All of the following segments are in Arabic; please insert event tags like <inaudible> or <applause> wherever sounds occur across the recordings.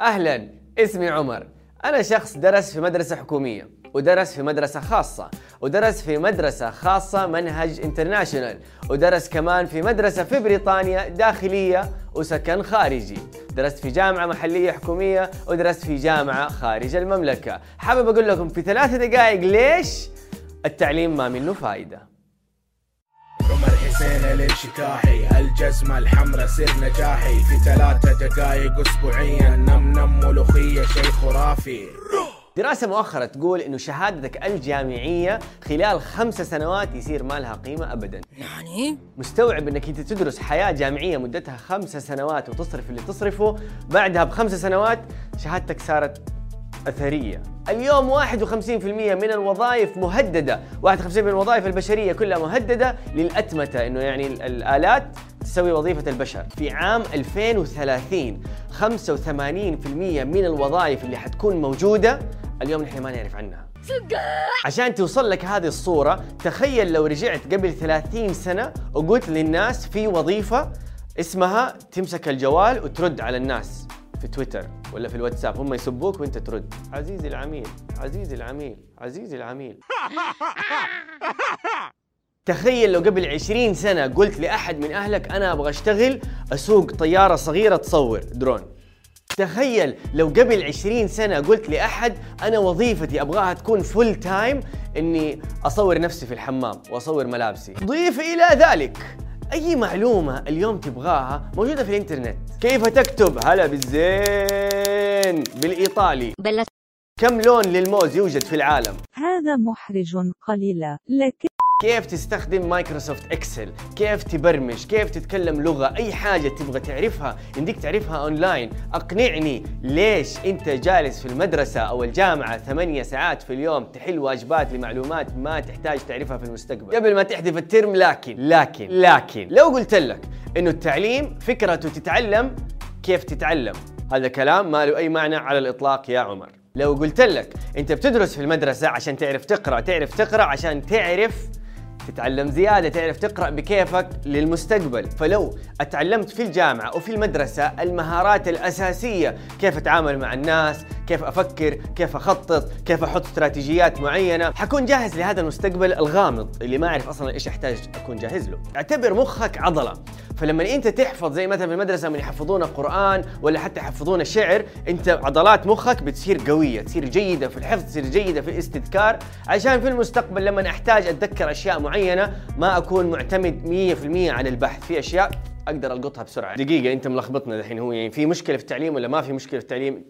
أهلا اسمي عمر. أنا شخص درس في مدرسة حكومية ودرس في مدرسة خاصة ودرس في مدرسة خاصة منهج انترناشونال ودرس كمان في مدرسة في بريطانيا داخلية وسكن خارجي. درست في جامعة محلية حكومية ودرست في جامعة خارج المملكة. حابب أقول لكم في ثلاثة دقائق ليش التعليم ما منه فايدة. عمر حسين الانشكاحي الجزمة الحمراء سر نجاحي. في ثلاثة دقايق اسبوعيا نم ملوخية شيء خرافي دراسة مؤخرة تقول إنه شهادتك الجامعية خلال خمس سنوات يصير ما لها قيمة ابدا. يعني؟ مستوعب إنك أنت تدرس حياة جامعية مدتها خمس سنوات وتصرف اللي تصرفه، بعدها بخمس سنوات شهادتك صارت أثرية اليوم 51% من الوظائف مهددة 51% من الوظائف البشرية كلها مهددة للأتمتة إنه يعني الآلات تسوي وظيفة البشر. في عام 2030 85% من الوظائف اللي حتكون موجودة اليوم نحن ما نعرف عنها. عشان توصل لك هذه الصورة تخيل لو رجعت قبل 30 سنة وقلت للناس في وظيفة اسمها تمسك الجوال وترد على الناس في تويتر ولا في الواتساب. هم يسبوك وانت ترد. عزيزي العميل عزيزي العميل عزيزي العميل. <laughs> تخيل لو قبل 20 سنة قلت لأحد من أهلك أنا أبغى أشتغل أسوق طيارة صغيرة تصور درون. تخيل لو قبل 20 سنة قلت لأحد أنا وظيفتي أبغاها تكون full time إني أصور نفسي في الحمام وأصور ملابسي. ضيف إلى ذلك أي معلومة اليوم تبغاها موجودة في الإنترنت. كيف تكتب؟ هلا بالزين بالإيطالي. بلا كم لون للموز يوجد في العالم؟ هذا محرج قليلا لكن كيف تستخدم مايكروسوفت إكسل؟ كيف تبرمج؟ كيف تتكلم لغة؟ أي حاجة تبغى تعرفها؟ يمديك تعرفها أونلاين. أقنعني ليش أنت جالس في المدرسة أو الجامعة ثمانية ساعات في اليوم تحل واجبات لمعلومات ما تحتاج تعرفها في المستقبل؟ قبل ما تحذف ال term لكن لكن لكن. لو قلت لك إنه التعليم فكرته تتعلم كيف تتعلم؟ هذا كلام ما له أي معنى على الإطلاق يا عمر. لو قلت لك أنت بتدرس في المدرسة عشان تعرف تقرأ تعرف تقرأ عشان تعرف تتعلم زيادة تعرف تقرأ بكيفك للمستقبل. فلو أتعلمت في الجامعة وفي المدرسة المهارات الأساسية كيف أتعامل مع الناس كيف أفكر كيف أخطط كيف أحط استراتيجيات معينة حكون جاهز لهذا المستقبل الغامض اللي ما أعرف أصلا إيش أحتاج أكون جاهز له. اعتبر مخك عضلة. فلما انت تحفظ زي مثلا في المدرسة من يحفظونا قران ولا حتى يحفظونا شعر انت عضلات مخك بتصير قوية تصير جيدة في الحفظ تصير جيدة في الاستذكار. عشان في المستقبل لما أحتاج أتذكر أشياء معينة ما أكون معتمد 100% على البحث. في أشياء أقدر ألقطها بسرعة. دقيقة أنت ملخبطنا الحين هو يعني في مشكلة في التعليم ولا ما في مشكلة في التعليم؟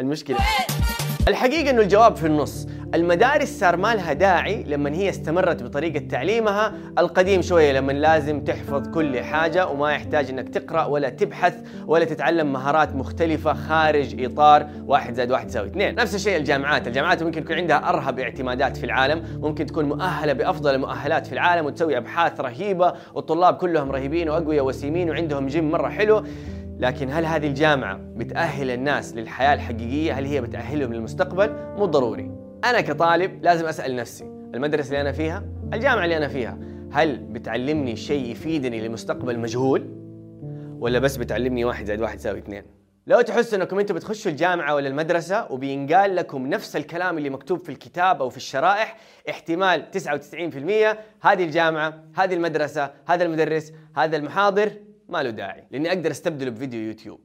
المشكلة. الحقيقة إنه الجواب في النص، المدارس صار ما لها داعي لما هي استمرت بطريقة تعليمها القديم شوية لما لازم تحفظ كل حاجة وما يحتاج إنك تقرأ ولا تبحث ولا تتعلم مهارات مختلفة خارج إطار واحد زائد واحد يساوي اثنين، نفس الشيء الجامعات، الجامعات ممكن يكون عندها أرهب اعتمادات في العالم، ممكن تكون مؤهلة بأفضل المؤهلات في العالم وتسوي أبحاث رهيبة والطلاب كلهم رهيبين وأقوياء وسيمين وعندهم جيم مرة حلو، لكن هل هذه الجامعة بتأهل الناس للحياة الحقيقية؟ هل هي بتأهلهم للمستقبل؟ مو ضروري. أنا كطالب لازم أسأل نفسي، المدرسة اللي أنا فيها، الجامعة اللي أنا فيها، هل بتعلمني شيء يفيدني لمستقبل مجهول؟ ولا بس بتعلمني واحد زائد واحد يساوي اثنين؟ لو تحسوا أنكم أنتم بتخشوا الجامعة ولا المدرسة وبينقال لكم نفس الكلام اللي مكتوب في الكتاب أو في الشرائح احتمال 99% هذه الجامعة، هذه المدرسة، هذا المدرس، هذا المحاضر ما له داعي لأني أقدر أستبدله بفيديو يوتيوب.